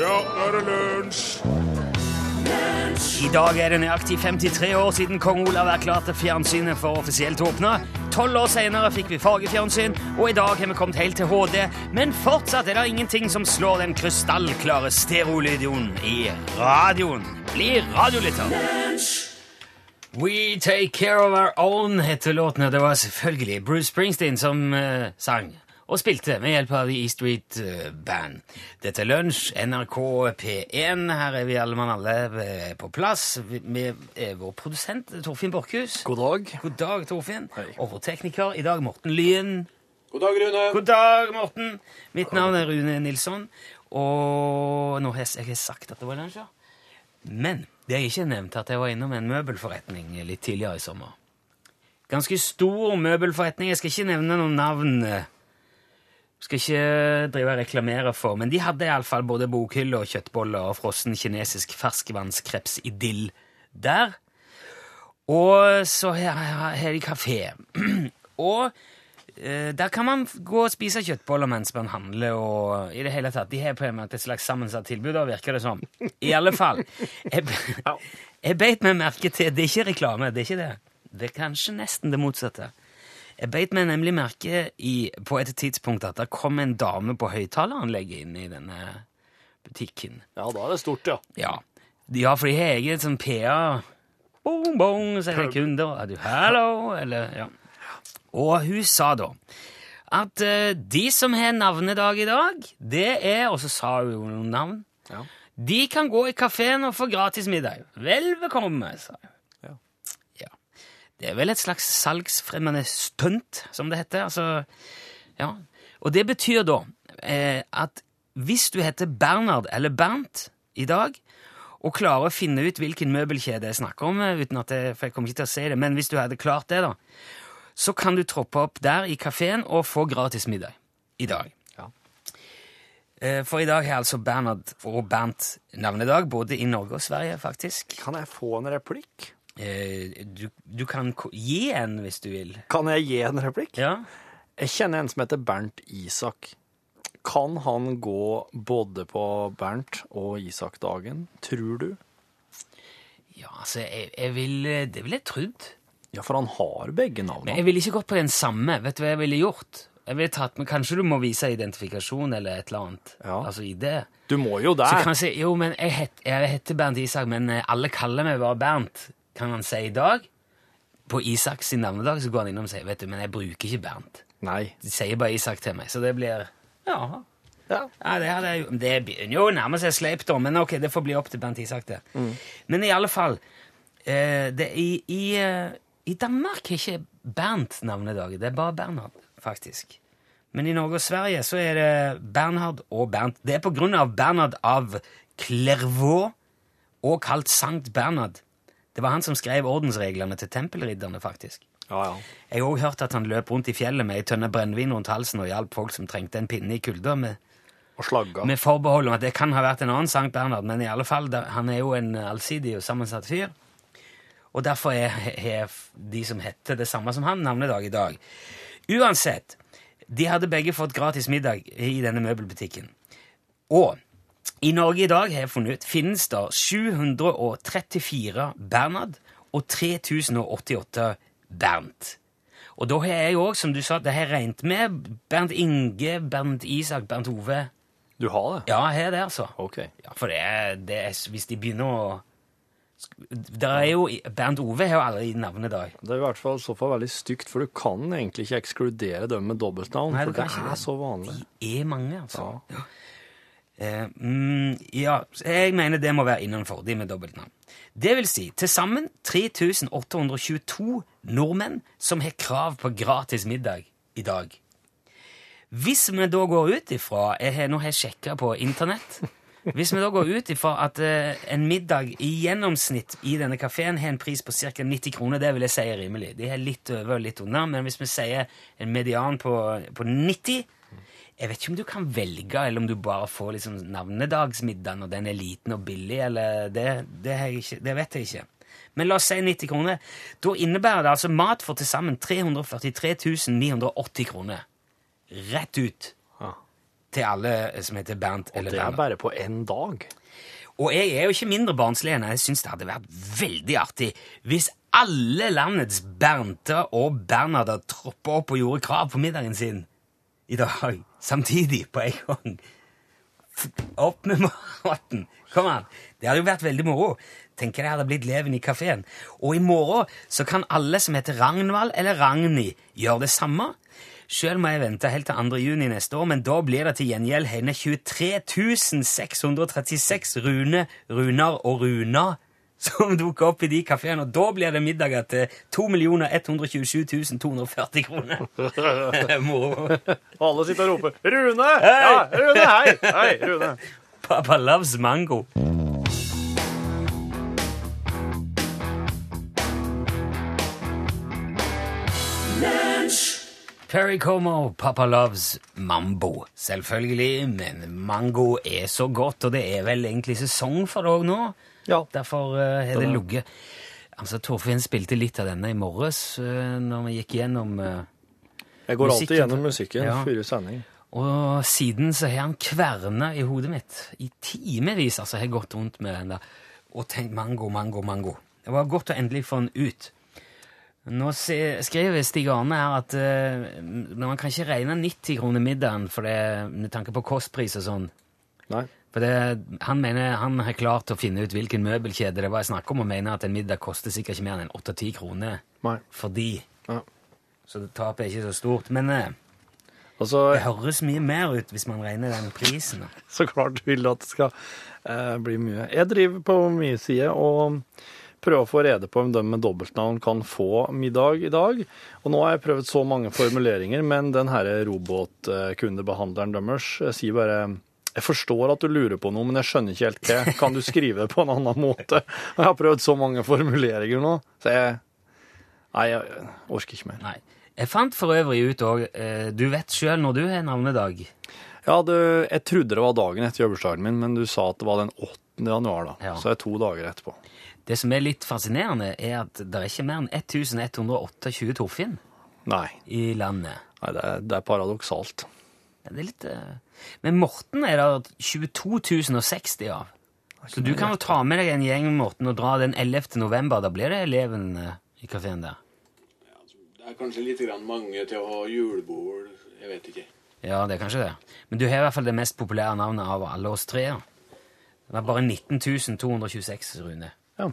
Ja, nå er det lunsj! I dag er det nøyaktig 53 år siden kong Olav erklærte fjernsynet for offisielt åpna. Tolv år senere fikk vi fargefjernsyn, og i dag har vi kommet helt til HD. Men fortsatt er det ingenting som slår den krystallklare stereolyden i radioen. Bli radiolytter! We Take Care of Our Own heter låten, og det var selvfølgelig Bruce Springsteen som uh, sang og spilte med hjelp av The E Street eh, Band. Dette er Lunsj, NRK P1. Her er vi alle mann alle eh, på plass med eh, vår produsent Torfinn Borchhus. God dag. God dag, Torfinn. Hei. Og vår tekniker i dag, Morten Lyen. God dag, Rune. God dag, Morten. Mitt navn er Rune Nilsson, og nå har jeg, jeg har sagt at det var lunsj, ja. Men det jeg ikke nevnte, at jeg var innom en møbelforretning litt tidligere i sommer. Ganske stor møbelforretning. Jeg skal ikke nevne noen navn. Skal ikke drive og reklamere for, men de hadde iallfall både bokhylle og kjøttboller og frossen kinesisk ferskvannskreps-idyll der. Og så har har de kafé. og eh, der kan man gå og spise kjøttboller mens man handler og i det hele tatt. De har på en måte et slags sammensatt tilbud, da virker det som. I alle fall. Jeg, jeg beit meg merke til Det er ikke reklame, det er ikke det. Det er kanskje nesten det motsatte. Jeg beit meg nemlig merke i, på et tidspunkt at det kom en dame på høyttaleranlegget inn i denne butikken. Ja, da er det stort, ja. Ja, ja for de har eget sånn PA. Bong, bong, er det kunder. Er du hallo? Eller, ja. Og hun sa da at uh, de som har navnedag i dag, det er Og så sa hun jo noen navn. Ja. De kan gå i kafeen og få gratis middag. Vel bekomme, sa hun. Det er vel et slags salgsfremmende stunt, som det heter. Altså, ja. Og det betyr da eh, at hvis du heter Bernhard eller Bernt i dag, og klarer å finne ut hvilken møbelkjede jeg snakker om, eh, uten at jeg, for jeg kommer ikke til å si det, men hvis du hadde klart det, da, så kan du troppe opp der i kafeen og få gratis middag i dag. Ja. Eh, For i dag har altså Bernhard og Bernt navnedag, både i Norge og Sverige, faktisk. Kan jeg få en replikk? Eh, Du, du kan gi en hvis du vil. Kan jeg gi en replikk? Ja? Jeg kjenner en som heter Bernt Isak. Kan han gå både på Bernt og Isak-dagen, tror du? Ja, altså, jeg, jeg vil Det ville jeg trodd. Ja, for han har begge Men navnene. jeg ville ikke gått på den samme. Vet du hva jeg ville gjort? Jeg ville tatt men Kanskje du må vise identifikasjon eller et eller annet. Ja. Altså ID. Du må jo Så der. kan jeg si jo, men jeg, het, jeg heter Bernt Isak, men eh, alle kaller meg bare Bernt. Kan han si i dag? På Isaks sin navnedag så går han innom og sier vet du, men jeg bruker ikke Bernt. Nei. De sier bare Isak til meg, så det blir Ja. Ja. Ja, det, hadde det begynner jo å nærme seg sleipt, da, men ok, det får bli opp til Bernt Isak, det. Men i alle fall eh, det, i, i, eh, I Danmark er ikke Bernt navnedag, det er bare Bernhard, faktisk. Men i Norge og Sverige så er det Bernhard og Bernt. Det er på grunn av Bernhard av Clervaux og kalt Sankt Bernhard. Det var han som skrev ordensreglene til tempelridderne, faktisk. Ja, ja. Jeg har også hørt at han løp rundt i fjellet med ei tønne brennevin rundt halsen og hjalp folk som trengte en pinne i kulda, med, med forbehold om at det kan ha vært en annen Sankt Bernhard, men i alle fall, han er jo en allsidig og sammensatt fyr. Og derfor er, er de som heter det samme som han, navnedag i dag. Uansett, de hadde begge fått gratis middag i denne møbelbutikken. Og i Norge i dag har jeg funnet ut, finnes det 734 Bernhard og 3088 Bernt. Og da har jeg òg, som du sa, det har jeg regnet med Bernt Inge, Bernt Isak, Bernt Ove. Du har det? Ja, jeg har det, altså. Ok. Ja, for det er, det er hvis de begynner å Der er jo Bernt Ove har jo alle navnet i dag. Det er i hvert fall så fall veldig stygt, for du kan egentlig ikke ekskludere dem med dobbeltnavn, Nei, for det er, det er så vanlig. De er mange, altså. Ja. Eh, mm, ja, jeg mener det må være innenfor, de med dobbeltnavn. Det vil si til sammen 3822 nordmenn som har krav på gratis middag i dag. Hvis vi da går ut ifra jeg har, Nå har jeg sjekka på internett. Hvis vi da går ut ifra at eh, en middag i gjennomsnitt i denne kafeen har en pris på ca. 90 kroner, det vil jeg si er rimelig. De har litt over og litt under, men hvis vi sier en median på, på 90 Jeg vet ikke om du kan velge, eller om du bare får liksom navnedagsmiddagen, og den er liten og billig, eller det, det, ikke, det vet jeg ikke. Men la oss si 90 kroner. Da innebærer det altså mat for til sammen 343 980 kroner. Rett ut. Ja. til alle som heter Bernt eller Det er bare på én dag. Og jeg er jo ikke mindre barnslig enn jeg syns det hadde vært veldig artig hvis alle landets Bernter og Bernader troppa opp og gjorde krav på middagen sin i dag, samtidig, på en gang. Opp med maten! Kom an! Det hadde jo vært veldig moro. Tenker det hadde blitt leven i kafeen. Og i morgen så kan alle som heter Ragnvald eller Ragnhild, gjøre det samme. Sjøl må jeg vente helt til 2. juni neste år, men da blir det til gjengjeld henne 23 636 Rune, Runar og Runa som dukker opp i de kafeene, og da blir det middager til 2 127 240 kroner. Moro. Og alle sitter og roper 'Rune!' Ja, Rune, hei! Hei, Rune. Papa loves mango. Perry Como, Papa loves mambo. Selvfølgelig, men mango er så godt, og det er vel egentlig sesong for det òg nå. Ja. Derfor uh, har det ligget Altså, Torfinn spilte litt av denne i morges uh, når vi gikk gjennom uh, Jeg går alltid gjennom musikken Ja. før sending. Og siden så har han kverna i hodet mitt. I timevis altså, jeg har gått rundt med den der og tenkt mango, mango, mango. Det var godt å endelig få den ut. Nå skriver Stig Arne her at uh, man kan ikke regne 90 kroner middagen for det, med tanke på kostpris og sånn. Nei. For det, han mener han har klart å finne ut hvilken møbelkjede det var snakk om, og mener at en middag koster sikkert ikke mer enn 8-10 kroner Nei. fordi. Ja. Så det tapet er ikke så stort. Men Altså, det høres mye mer ut hvis man regner den prisen. så klart vil du at det skal eh, bli mye. Jeg driver på mye side og prøver å få rede på om de med dobbeltnavn kan få middag i dag. Og nå har jeg prøvd så mange formuleringer, men den herre robotkundebehandleren deres eh, sier bare jeg forstår at du lurer på noe, men jeg skjønner ikke helt hva. Kan du skrive det på en annen måte? Jeg har prøvd så mange formuleringer nå, så jeg Nei, jeg orker ikke mer. Nei. Jeg fant for øvrig ut òg Du vet sjøl når du har navnedag. Ja, du, jeg trodde det var dagen etter jobbursdagen min, men du sa at det var den 8. januar, da. Ja. Så det er to dager etterpå. Det som er litt fascinerende, er at det er ikke mer enn 1128 Torfinn Nei, i landet. nei det, er, det er paradoksalt. Ja, Det er litt eh, Men Morten er det 22.060 av. Så du kan jo ta med deg en gjeng Morten og dra den 11. november. Da blir det eleven eh, i kafeen der. Det er kanskje litt grann mange til å ha julebord. Jeg vet ikke. Ja, det er kanskje det. Men du har i hvert fall det mest populære navnet av alle oss tre. da. Det var bare 19 226, Rune. Ja.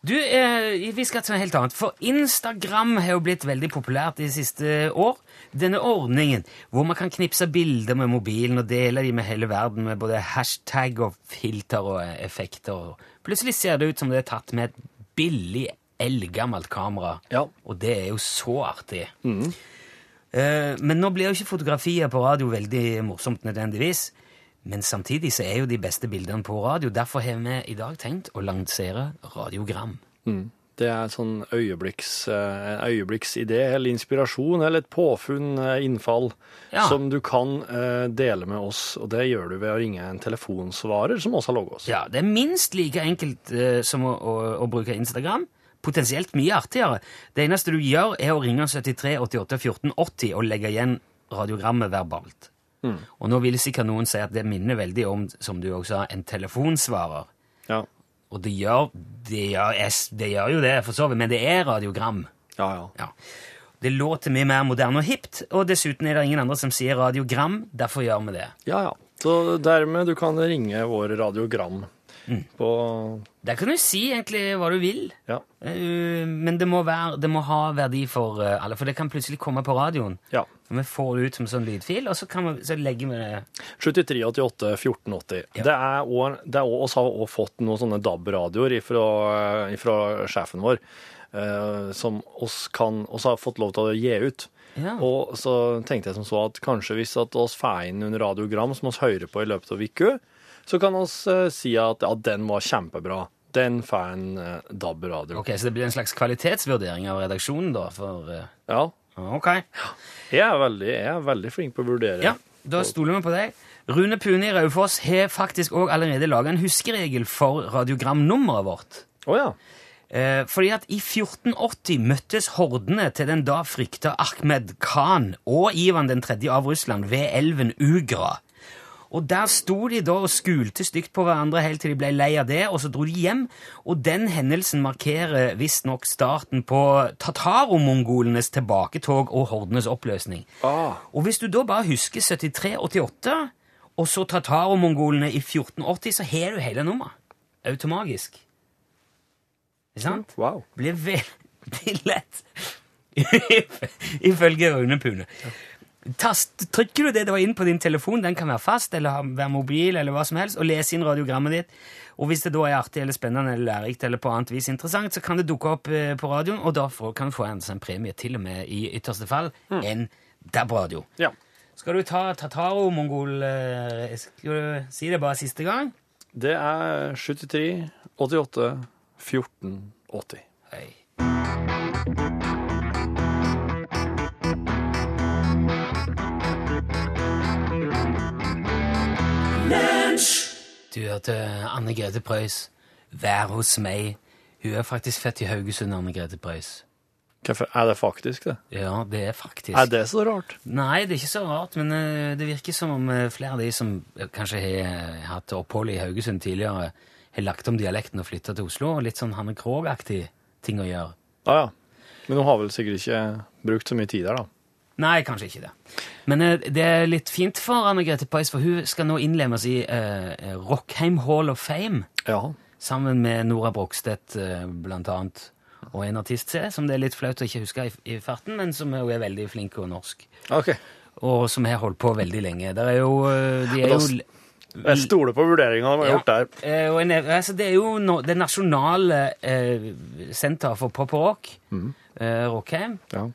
Du, eh, vi skal til noe helt annet. For Instagram har jo blitt veldig populært de siste år. Denne ordningen hvor man kan knipse bilder med mobilen og dele de med hele verden med både hashtag og filter og eh, effekter. Plutselig ser det ut som det er tatt med et billig, eldgammelt kamera. Ja. Og det er jo så artig. Eh, men nå blir jo ikke fotografier på radio veldig morsomt nødvendigvis. Men samtidig så er jo de beste bildene på radio. Derfor har vi i dag tenkt å lansere radiogram. Det er sånn øyeblikks, eh, en øyeblikksidé eller inspirasjon eller et påfunn, eh, innfall, Ja. som du kan eh, dele med oss. Og det gjør du ved å ringe en telefonsvarer som også har logget oss. Ja, Det er minst like enkelt eh, som å, å, å bruke Instagram. Potensielt mye artigere. Det eneste du gjør, er å ringe 73 88 14 80 og legge igjen radiogrammet verbalt. Og nå vil sikkert noen si at det minner veldig om, som du også sa, en telefonsvarer. Ja, Og det gjør, det gjør, det gjør jo det, for så vidt, men det er radiogram. ja. ja. Ja. Det låter mye mer moderne og hipt, og dessuten er det ingen andre som sier radiogram, derfor gjør vi det. ja, ja. Så dermed du kan ringe vår radiogram på Der kan du si egentlig hva du vil, Ja. eh, men det må, være, det må ha verdi for eh, alle, for det kan plutselig komme på radioen. ja. Vi får det ut som sånn lydfil, og så, kan vi, så legger vi det 73 88 14 80. Ja. Det er også, det er også, har også fått noen sånne DAB-radioer fra, sjefen vår, eh, som oss, kan, oss har fått lov til å gi ut. Ja. Og så tenkte jeg som så at kanskje hvis at oss får inn noen radiogram som oss hører på i løpet av uka, så kan oss eh, si at ja, den var kjempebra. Den får en eh, DAB-radio. Ok, Så det blir en slags kvalitetsvurdering av redaksjonen, da? For, Ja. Ok. Jeg er, veldig, jeg er veldig flink på å vurdere. Ja, da stoler vi på deg. Rune Pune i Raufoss har faktisk òg allerede laga en huskeregel for radiogramnummeret vårt. Å ja. Eh, fordi at i 1480 møttes hordene til den da frykta Ahmed Khan og Ivan 3. av Russland ved elven Ugra. Og der sto de da og skulte stygt på hverandre helt til de ble lei av det, og så dro de hjem. Og den hendelsen markerer visstnok starten på tataromongolenes tilbaketog og hordenes oppløsning. Ah. Og hvis du da bare husker 73-88, og så tataromongolene i 1480, så har du hele nummeret. Automagisk. Ikke sant? Wow. blir veldig lett, ifølge Rune Pune. Tast, trykker du det da inn på din telefon, den kan være fast eller være mobil, eller hva som helst, og lese inn radiogrammet ditt, og hvis det da er artig eller spennende eller lærerikt eller på annet vis interessant, så kan det dukke opp eh, på radioen, og da kan du få en, en premie, til og med i ytterste fall, en DAB-radio. Ja. Skal du ta Tataro-mongol eh, Skal du si det bare siste gang? Det er 73, 88, 14, 80. Hei. Du hørte Anne Grete Preus. Vær hos meg. Hun er faktisk født i Haugesund, Anne Grete Preus. Hvorfor er det faktisk det? Ja, det er faktisk. Er det så rart? Nei, det er ikke så rart, men eh, det virker som om eh, flere av de som eh, kanskje har hatt opphold i Haugesund tidligere, har lagt om dialekten og flytta til Oslo. Litt sånn Hanne Krogh-aktig ting å gjøre. Ja, ja. Men hun har vel sikkert ikke brukt så mye tid der, da. Nei, kanskje ikke det. Men eh, det er litt fint for Anne Grete Preus, for hun skal nå innlemmes i eh, Rockheim Hall of Fame Ja. sammen med Nora Brogstedt, eh, blant annet, og en artist til, som det er litt flaut å ikke huske i, i farten, men som er, er veldig flink og norsk. OK. Og som har holdt på veldig lenge. Der er jo, eh, de er jo Jeg stoler på vurderinga de har gjort der. Eh, og en, altså, det er jo no, det nasjonale eh, senteret for pop og rock, eh, Rockheim, Ja.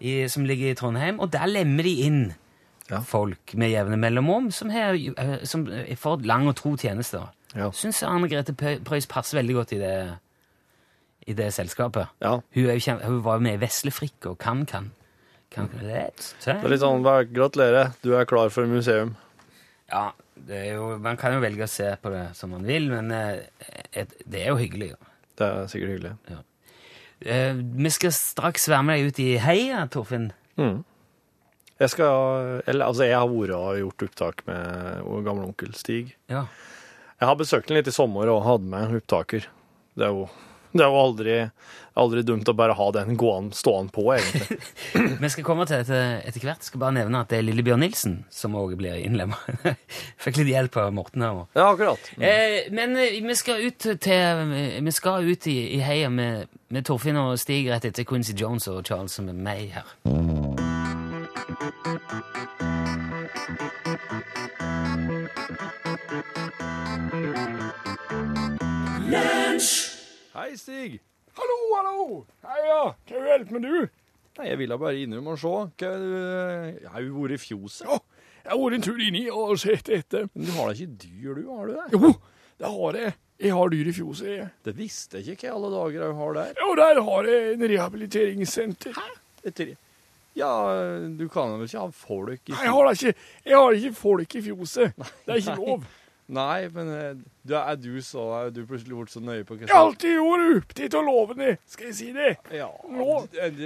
I, som ligger i Trondheim, og der lemmer de inn Ja. folk med jevne mellomrom som, har, eh, som eh, får lang og tro tjenester. Ja. Syns Anne Grete Preus passer veldig godt i det, i det selskapet. ja. Hun, kjem, hun var jo med i Vesle Frikk og Kan Kan. kan, Det er litt sånn gratulerer, du er klar for museum. Ja, det er jo, man kan jo velge å se på det som man vil, men eh, et, det er jo hyggelig. Det er sikkert hyggelig. Eh, vi skal straks være med deg ut i heia, Torfinn. Mm. Jeg skal Eller altså, jeg har vært og gjort opptak med gamle onkel Stig. Ja. Jeg har besøkt den litt i sommer og hadde med opptaker. Det er jo, det er jo aldri, aldri dumt å bare ha den gående, stående på, egentlig. Vi skal komme til dette etter hvert. Skal bare nevne at det er Lillebjørn Nilsen som òg blir innlemma. Fikk litt hjelp av Morten her. også. Ja, akkurat. Eh, men eh, vi skal ut til Vi skal ut i, i heia med, med Torfinn og Stig rett etter Quincy Jones og Charles som er meg her. Hei, Stig. Hallo, hallo! Heia! Hva vil du hjelpe med, du? Nei, jeg ville bare innom og se. Hva, jeg har jo vært i fjoset. Ja, jeg har vært en tur inni og sett etter. Men du har da ikke dyr, du? Har du det? Jo, det har jeg. Jeg har dyr i fjoset. jeg. Det visste jeg ikke hva alle dager jeg har der. Jo, der har jeg en rehabiliteringssenter. Hæ? Etter, ja, du kan vel ikke ha folk i Nei, jeg har da ikke, jeg har ikke folk i fjoset. Det er ikke Nei. lov. Nei, men eh, du, er du så Er du plutselig blitt så nøye på hva Jeg har alltid gjort opptatt og lovende, skal jeg si det. Ja, Nå. du,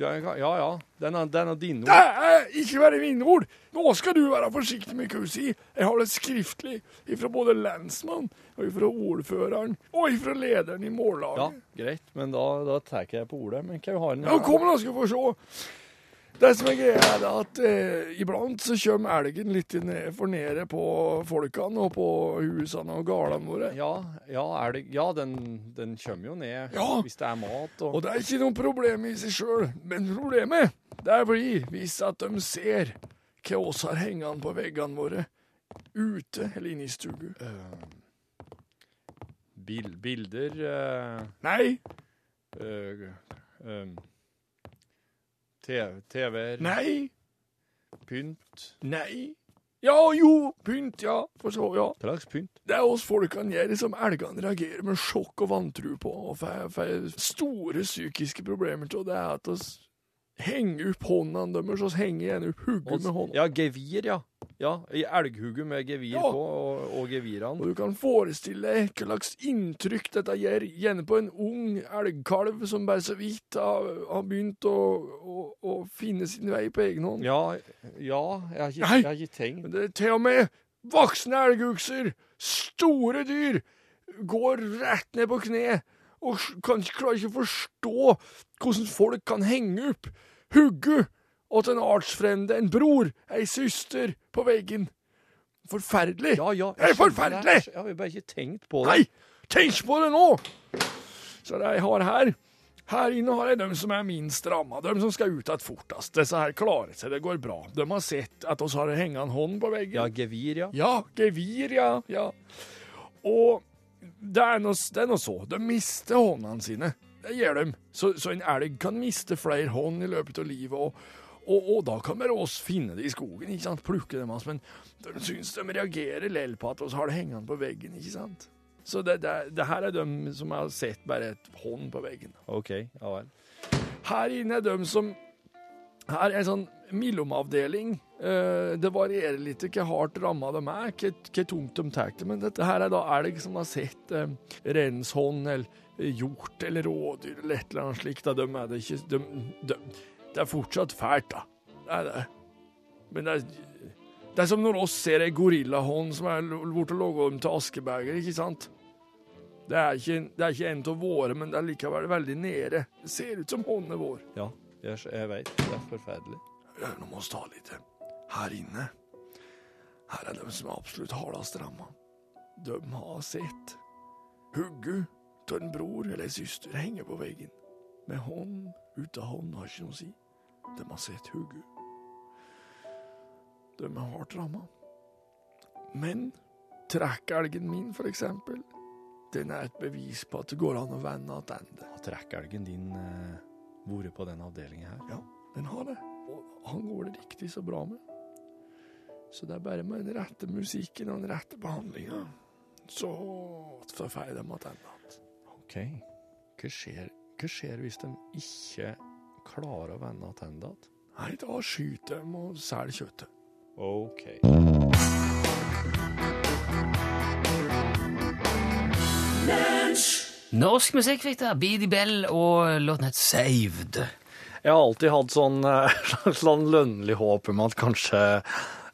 du er, ja, ja. Den er, den er dine Det ord. er ikke være mine ord. Nå skal du være forsiktig med hva du sier. Jeg har det skriftlig ifra både lensmannen og ifra ordføreren og ifra lederen i mållaget. Ja, greit, men da, da tar jeg på ordet. Men hva har den Ja, kom da skal vi få se. Det som er greia, er at eh, iblant så kommer elgen litt ned, for nede på folkene og på husene og gårdene våre. Ja, ja, elg, ja den, den kommer jo ned Ja. hvis det er mat. Og, Og det er ikke noe problem i seg sjøl, men problemet det blir hvis at de ser hva oss har hengende på veggene våre, ute eller inne i stugu. bil, bilder uh... Nei, Uh, TV, TV-er, nei, pynt nei. Ja, jo, pynt, ja, for så, ja. Hva slags pynt? Det er oss folkene gjør som elgene reagerer med sjokk og vantro på, og får store psykiske problemer til, det er at oss henger opp håndene deres, oss henger igjen opp hugget med hånda. Ja, gevir, ja. Ja, i elghugget med gevir Ja. på, og, og gevirene. Og du kan forestille deg hva slags inntrykk dette gjør gjerne på en ung elgkalv som bare så vidt har, har begynt å, å, å finne sin vei på egen hånd. Ja, ja jeg, har ikke, tenkt det er til og med voksne elgukser, store dyr, går rett ned på kne og kan klarer ikke forstå hvordan folk kan henge opp hugget åt en artsfrende, en bror, ei søster, på veggen. Forferdelig! Ja, ja. Det er forferdelig! Jeg har bare ikke tenkt på det. Nei, tenk på det nå! Så det jeg har her Her inne har jeg dem som er minst ramma, dem som skal ut igjen fortest. Disse her klarer seg, det går bra. De har sett at oss har hengt en hånd på veggen. Ja, gevir, ja. Ja, gevir, ja. ja. Og det er noe så. De mister håndene sine. Det gjør de. Så, så en elg kan miste flere hånd i løpet av livet. Og, og, og da kan bare oss finne det i skogen, ikke sant? plukke dem av oss. Men de syns de reagerer lell på at oss har det hengende på veggen, ikke sant? Så det, det, det her er de som har sett bare et hånd på veggen. OK, ja vel. Her inne er de som Her er en sånn mellomavdeling. Eh, det varierer litt hva hardt ramma de er, hva tungt de tar det. Men dette her er da elg som har sett uh, renshånd eller hjort eller rådyr eller et eller annet slikt. De er det de, de, Det er fortsatt fælt, da. Det er det. Men det er, det er som når oss ser ei gorillahånd som er borte og laga om til askebeger, ikke sant? Det er ikke, det er ikke en av våre, men det er likevel veldig nede. Det ser ut som hånden er vår. Ja, jeg, jeg veit. Det er forferdelig. Nå må vi ta litt her inne. Her er de som er absolutt hardest ramma. De har sett hugget av en bror eller en søster henge på veggen. Med hånd ut av hånd har ikke noe å si. De har sett hugget. De er hardt ramma. Men trekkelgen min, for eksempel, den er et bevis på at det går an å vende tilbake. Har trekkelgen din eh, vært på den avdelinga her? Ja, den har det. Og han går det riktig så bra med. Så det er bare med den rette musikken og den rette behandlinga, så får de tilbake. OK. Hva skjer, hva skjer hvis de ikke klarer å vende tilbake igjen? Nei, da skyter de og selger kjøttet. OK. Norsk musikk fikk det. Beady Bell og låten het Saved. Jeg har alltid hatt sånn, eh, slags sånn lønnlig håp om at kanskje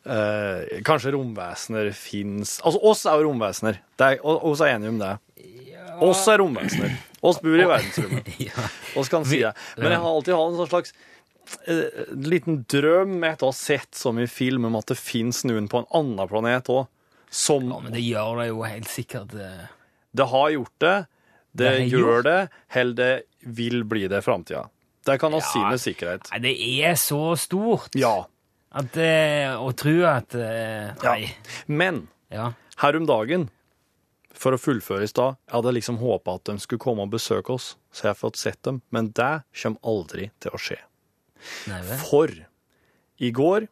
eh, Kanskje romvesener fins Altså, oss er jo romvesener. Er, oss er enige om det. Oss er romvesener. Oss bor i verdensrommet. ja. Oss kan si det. Men jeg har alltid hatt en sånn slags eh, liten drøm etter å ha sett så mye film om at det fins noen på en annen planet òg. Som ja, men det gjør det jo helt sikkert. eh. det har gjort det, det, Det gjør gjort. det, eller det vil bli det i framtida. Det kan ha Ja. si med sikkerhet. Nei, det er så stort Ja. at eh, å tro at Nei. Men Ja. her om dagen, for å fullføre i stad, jeg hadde liksom håpa at de skulle komme og besøke oss, så jeg har fått sett dem, men det kommer aldri til å skje. Nei. For i går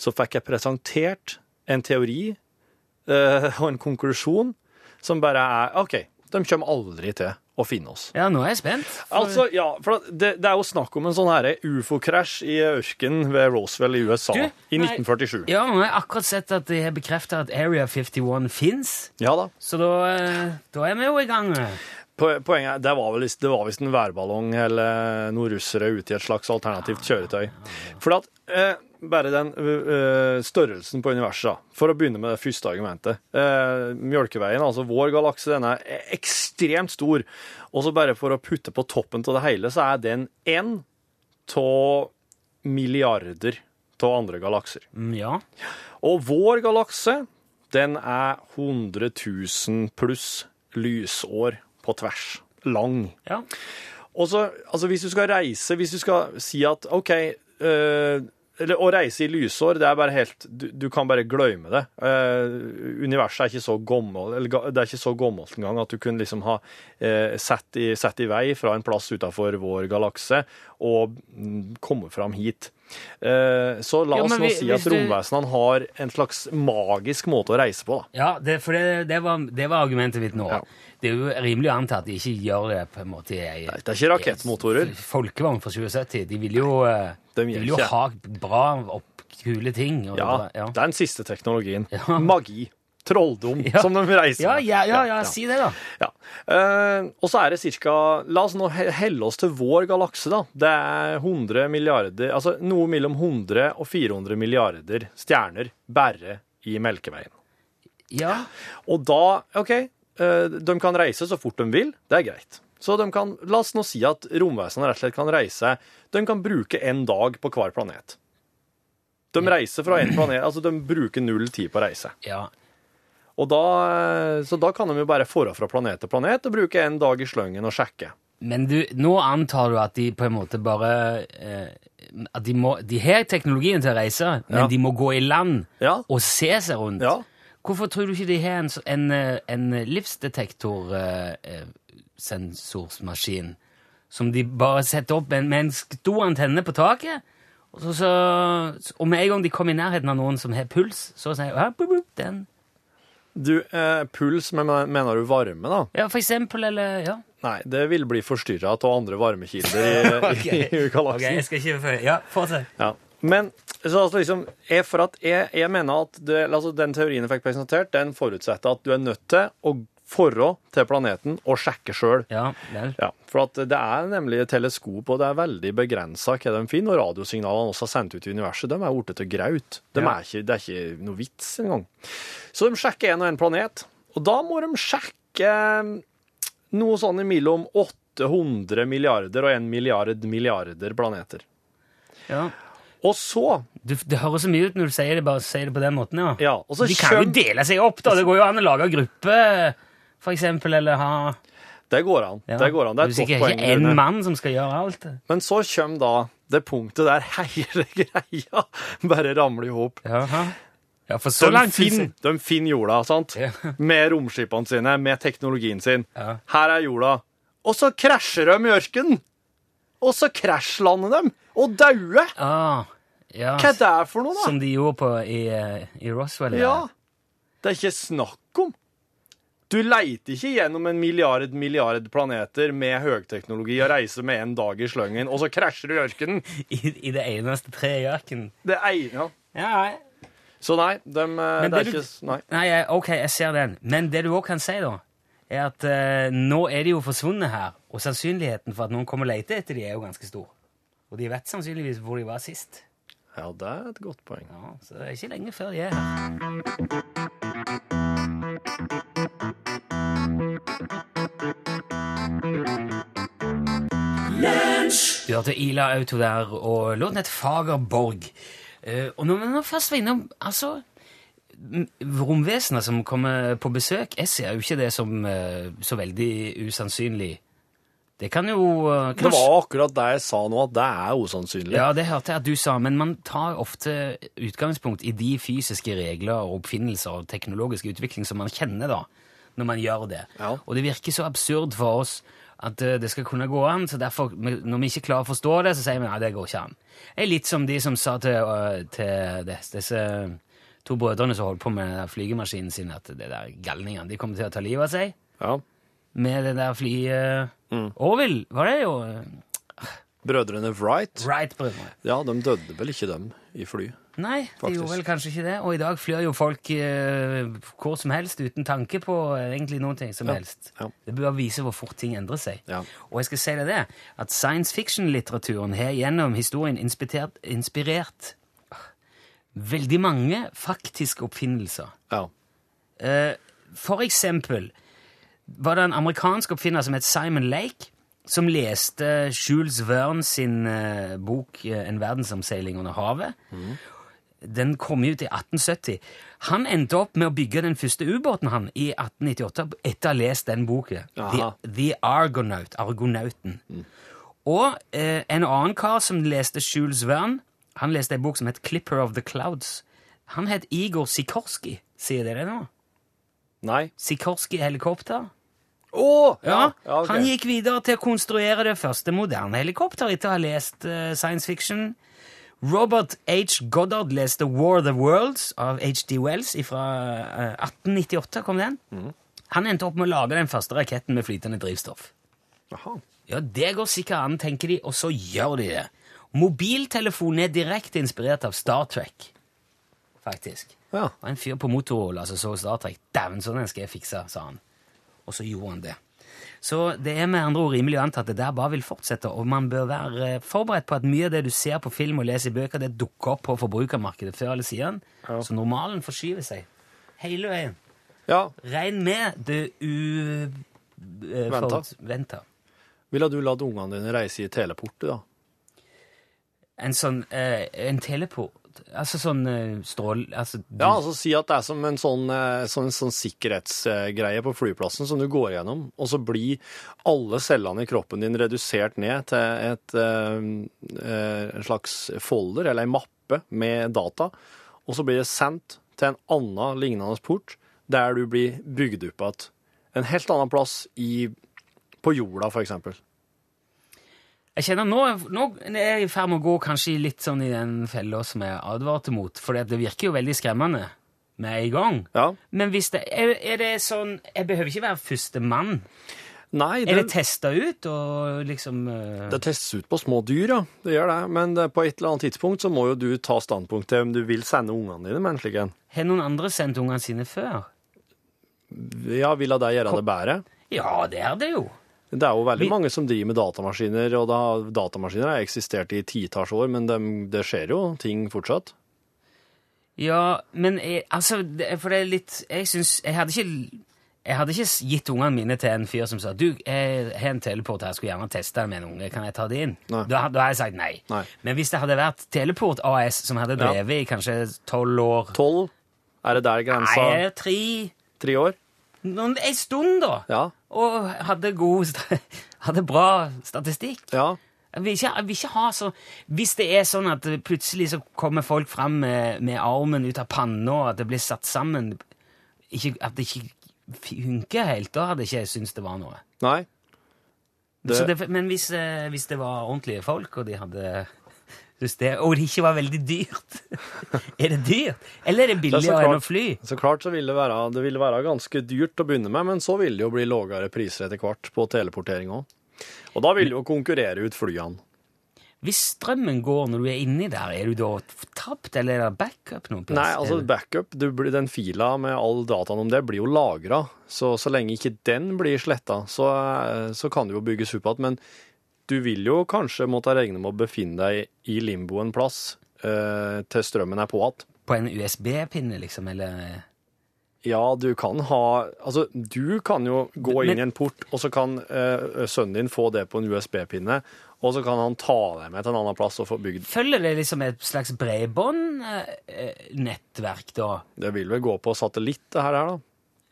så fikk jeg presentert en teori eh, og en konklusjon som bare er OK, de kommer aldri til å finne oss. Ja, nå er jeg spent. for- Altså, ja, for det, det er jo snakk om en sånn her ufo-krasj i ørkenen ved Roswell i USA Du, i nei. 1947. Ja, nå har jeg akkurat sett at de har bekrefta at Area 51 fins, Ja da. så da, eh, da er vi jo i gang. Po- Poenget det var vel det var visst en værballong eller noen russere ute i et slags alternativt kjøretøy. For at eh, bare den uh, størrelsen på universet, for å begynne med det første argumentet. Eh, Mjølkeveien, altså vår galakse, den er ekstremt stor. Og så bare for å putte på toppen av det hele, så er den én av milliarder av andre galakser. Mm, Ja. Og vår galakse, den er 100 000 pluss lysår på tvers. Lang. ja. Og så, altså hvis du skal reise, hvis du skal si at OK eller Å reise i lysår, det er bare helt Du, du kan bare glemme det. Eh, universet er ikke så gammelt eller det er ikke så gammelt engang at du kunne liksom ha uh, sett, i, sett i vei fra en plass utenfor vår galakse og mm, komme fram hit. Eh, så la Ja, oss nå vi- si at du- romvesenene har en slags magisk måte å reise på, da. ja det, for det, det, var, det var argumentet mitt nå. Ja. Det er jo rimelig å anta at de ikke gjør det på en måte i Nei, det er ikke rakettmotorer. Folkevogn fra 2070. De vil jo, eh, De de vil jo ikke. ha bra opp, kule ting. Og, Ja, ja. det er den siste teknologien. Ja. Magi. Trolldom, som de reiser med. ja, ja, ja, si det, da. Ja. Eh, og så er det cirka La oss nå helle oss til vår galakse, da. Det er 100 milliarder Altså noe mellom 100 og 400 milliarder stjerner bare i Melkeveien. Ja, Og da OK, eh, de kan reise så fort de vil. Det er greit. Så de kan, la oss nå si at romvesenene rett og slett kan reise De kan bruke en dag på hver planet. De reiser fra en planet Altså, de bruker null tid på å reise. ja. Og da, eh, så da kan de jo bare fare fra planet til planet og bruke en dag i sløngen og sjekke. Men du, nå antar du at de på en måte bare eh, At de må De har teknologien til å reise, men Ja. de må gå i land Ja. og se seg rundt. Ja. Hvorfor tror du ikke de har en, en, en, eh, en livsdetektorsensorsmaskin som de bare setter opp med, en stor antenne på taket? Og, så, så, og med en gang de kommer i nærheten av noen som har puls, så sier jeg bup, bup, den. Du, eh, puls, men mener du varme, da? Ja, for eksempel, eller Ja. Nei, det vil bli forstyrra av andre varmekilder i, okay. i, i Ok, jeg skal ikke følge Ja, fortsett. Ja. Men så altså liksom, jeg, for at jeg, jeg mener at det, altså den teorien jeg fikk presentert, den forutsetter at du er nødt til å forå til planeten og sjekke sjøl. Ja. Ja, for at det er nemlig teleskop, og det er veldig begrensa hva de finner. Og radiosignalene også har sendt ut i universet, de er blitt til graut. De Ja. er ikke, det er ikke noe vits engang. Så de sjekker en og en planet, og da må de sjekke noe sånn imellom 800 milliarder og 1 milliard milliarder planeter. Ja. Og så Du, det høres så mye ut når du sier det, bare sier det på den måten, ja. Ja, og så De kan jo dele seg opp, da. Det går jo an å lage gruppe, for eksempel, eller ha Det går an. ja. Det går an. Det er et godt poeng. Det er ikke én mann som skal gjøre alt. Men så kommer da det punktet der hele greia bare ramler i hop. Ja, for så De langt finner, de finner jorda, sant? Ja. Med romskipene sine, med teknologien sin. Ja. Her er jorda. Og så krasjer de i ørkenen! Og så krasjlander de og dauer! Ah, ja. Hva er det for noe, da? Som de gjorde på i, eh, i Roswell. Ja. Det er ikke snakk om. Du leiter ikke gjennom en milliard milliard planeter med høyteknologi og reiser med en dag i sløngen, og så krasjer du i ørkenen. I, I det eneste treet i ørkenen. Det ene, ja. Ja. Så nei, de, det, det er du- ikke Nei. Nei, ok, jeg ser den. Men det du òg kan si, da, er at uh, nå er de jo forsvunnet her, og sannsynligheten for at noen kommer og leter etter de er jo ganske stor. Og de vet sannsynligvis hvor de var sist. Ja, det er et godt poeng. Ja, Så det er ikke lenge før de er her. Du hørte Ila Auto der, og låten het Fagerborg. Eh, og når vi nå først var innom altså, Romvesenet som kommer på besøk, jeg ser jo ikke det som eh, så veldig usannsynlig. Det kan jo eh, Det var akkurat det jeg sa nå, at det er usannsynlig. ja, det hørte jeg at du sa, men man tar ofte utgangspunkt i de fysiske regler og oppfinnelser og teknologisk utvikling som man kjenner da, når man gjør det. Ja. Og det virker så absurd for oss at eh, det skal kunne gå an, så derfor, når vi ikke klarer å forstå det, så sier vi at det går ikke an. Det er litt som de som sa til, eh, til disse to brødrene som holdt på med flygemaskinen sin, at det der galningene, de kommer til å ta livet av seg Ja. med det der flyet. Mm. Orville, var det jo? Brødrene Wright, Wright-brødrene. ja, de døde vel ikke dem i fly? Nei, de gjorde vel kanskje ikke det. Og i dag flyr jo folk eh, hvor som helst uten tanke på eh, egentlig noen ting som Ja, helst. ja. Det bør vise hvor fort ting endrer seg. Ja. Og jeg skal si deg det, at science fiction-litteraturen har gjennom historien inspirert, inspirert veldig mange faktiske oppfinnelser. Ja. Eh, for eksempel var det en amerikansk oppfinner som het Simon Lake, som leste Jules Verne sin eh, bok eh, En verdensomseiling under havet. Den kom ut i 1870. Han endte opp med å bygge den første ubåten han i 1898 etter å ha lest den boken. The, The Argonaut. Argonauten. Og eh, en annen kar som leste Jules Verne, han leste en bok som het Clipper of the Clouds. Han het Igor Sikorski. Sier dere det nå? Nei. Sikorski helikopter? Å! Ja, ja okay. Han gikk videre til å konstruere det første moderne helikopter etter å ha lest uh, science fiction. Robert H. Goddard leste War of the Worlds av H.D. Wells fra 1898. kom den. Mhm. Han endte opp med å lage den første raketten med flytende drivstoff. Jaha. Ja, det går sikkert an, tenker de, og så gjør de det. Mobiltelefonen er direkte inspirert av Star Trek, faktisk. Ja. Det var en fyr på Motorola som så Star Trek. Dæven, sånn den skal jeg fikse, sa han. Og så gjorde han det. Så det er med andre ord rimelig å anta at det der bare vil fortsette, og man bør være eh, forberedt på at mye av det du ser på film og leser i bøker, det dukker opp på forbrukermarkedet før eller siden. Så normalen forskyver seg hele veien. ja. Regn med det u... eh, Ville du latt ungene dine reise i teleport, da? En sånn eh, En teleport Altså sånn eh, strål... Altså, du, Ja, altså si at det er som en sånn, eh, sånn, sånn sikkerhetsgreie på flyplassen som du går gjennom, og så blir alle cellene i kroppen din redusert ned til et, øh, en slags folder, eller en mappe med data, og så blir det sendt til en annen lignende port, der du blir bygd opp igjen. En helt annen plass i, på jorda, for eksempel. Jeg kjenner nå, nå er jeg i ferd med å gå kanskje litt sånn i den fella som jeg advarte mot, for det virker jo veldig skremmende med en gang. Ja. Men hvis det er, er det sånn Jeg behøver ikke være førstemann. Nei, Er det det, testa ut og liksom uh... det testes ut på små dyr, ja. Det gjør det. Men det, på et eller annet tidspunkt så må jo du ta standpunkt til om du vil sende ungene dine med en slik en. Har noen andre sendt ungene sine før? Ja, vil de gjøre det bedre? Ja, det er det jo. Det er jo veldig Vi- mange som driver med datamaskiner, og da, datamaskiner har eksistert i titalls år, men det, det skjer jo ting fortsatt. Ja, men jeg, altså det, For det er litt Jeg syns Jeg hadde ikke jeg hadde ikke gitt ungene mine til en fyr som sa du, jeg har en teleport her, jeg skulle gjerne teste den med en unge, kan jeg ta det inn? Da, da hadde jeg sagt nei. Nei. Men hvis det hadde vært Teleport AS, som hadde drevet i kanskje tolv år Tolv? Er det der grensa? Nei, tre Tre år? Noen, En stund, da! Ja. Og hadde god Hadde bra statistikk. Ja. Jeg vil, ikke, jeg vil ikke ha så Hvis det er sånn at plutselig så kommer folk fram med, med armen ut av panna, og at det blir satt sammen ikke, At det ikke funker helt, da hadde ikke jeg syntes det var noe. Nei. Det- Så det, men hvis, eh, hvis det var ordentlige folk, og de hadde synes det, Og det ikke var veldig dyrt Er det dyrt? Eller er det er billigere enn å fly? Så klart så vil det være, det vil være ganske dyrt å begynne med, men så vil det jo bli lavere priser etter hvert på teleportering òg. Og da vil det jo konkurrere ut flyene. Hvis strømmen går når du er inni der, er du da tapt, eller er det backup noen plass? Nei, altså backup, du, blir- den fila med all dataen om det blir jo lagra. Så, så lenge ikke den blir sletta, så, eh, så kan det jo bygges opp igjen. Men du vil jo kanskje måtte regne med å befinne deg i limbo en plass eh, til strømmen er på igjen. På en USB-pinne, liksom, eller Ja, du kan ha Altså, du kan jo gå inn Men- i en port, og så kan eh, sønnen din få det på en USB-pinne, og så kan han ta deg med til en annen plass og få bygd Følger det liksom et slags bredbåndnettverk, da? Det vil vel gå på satellitt, det her, da.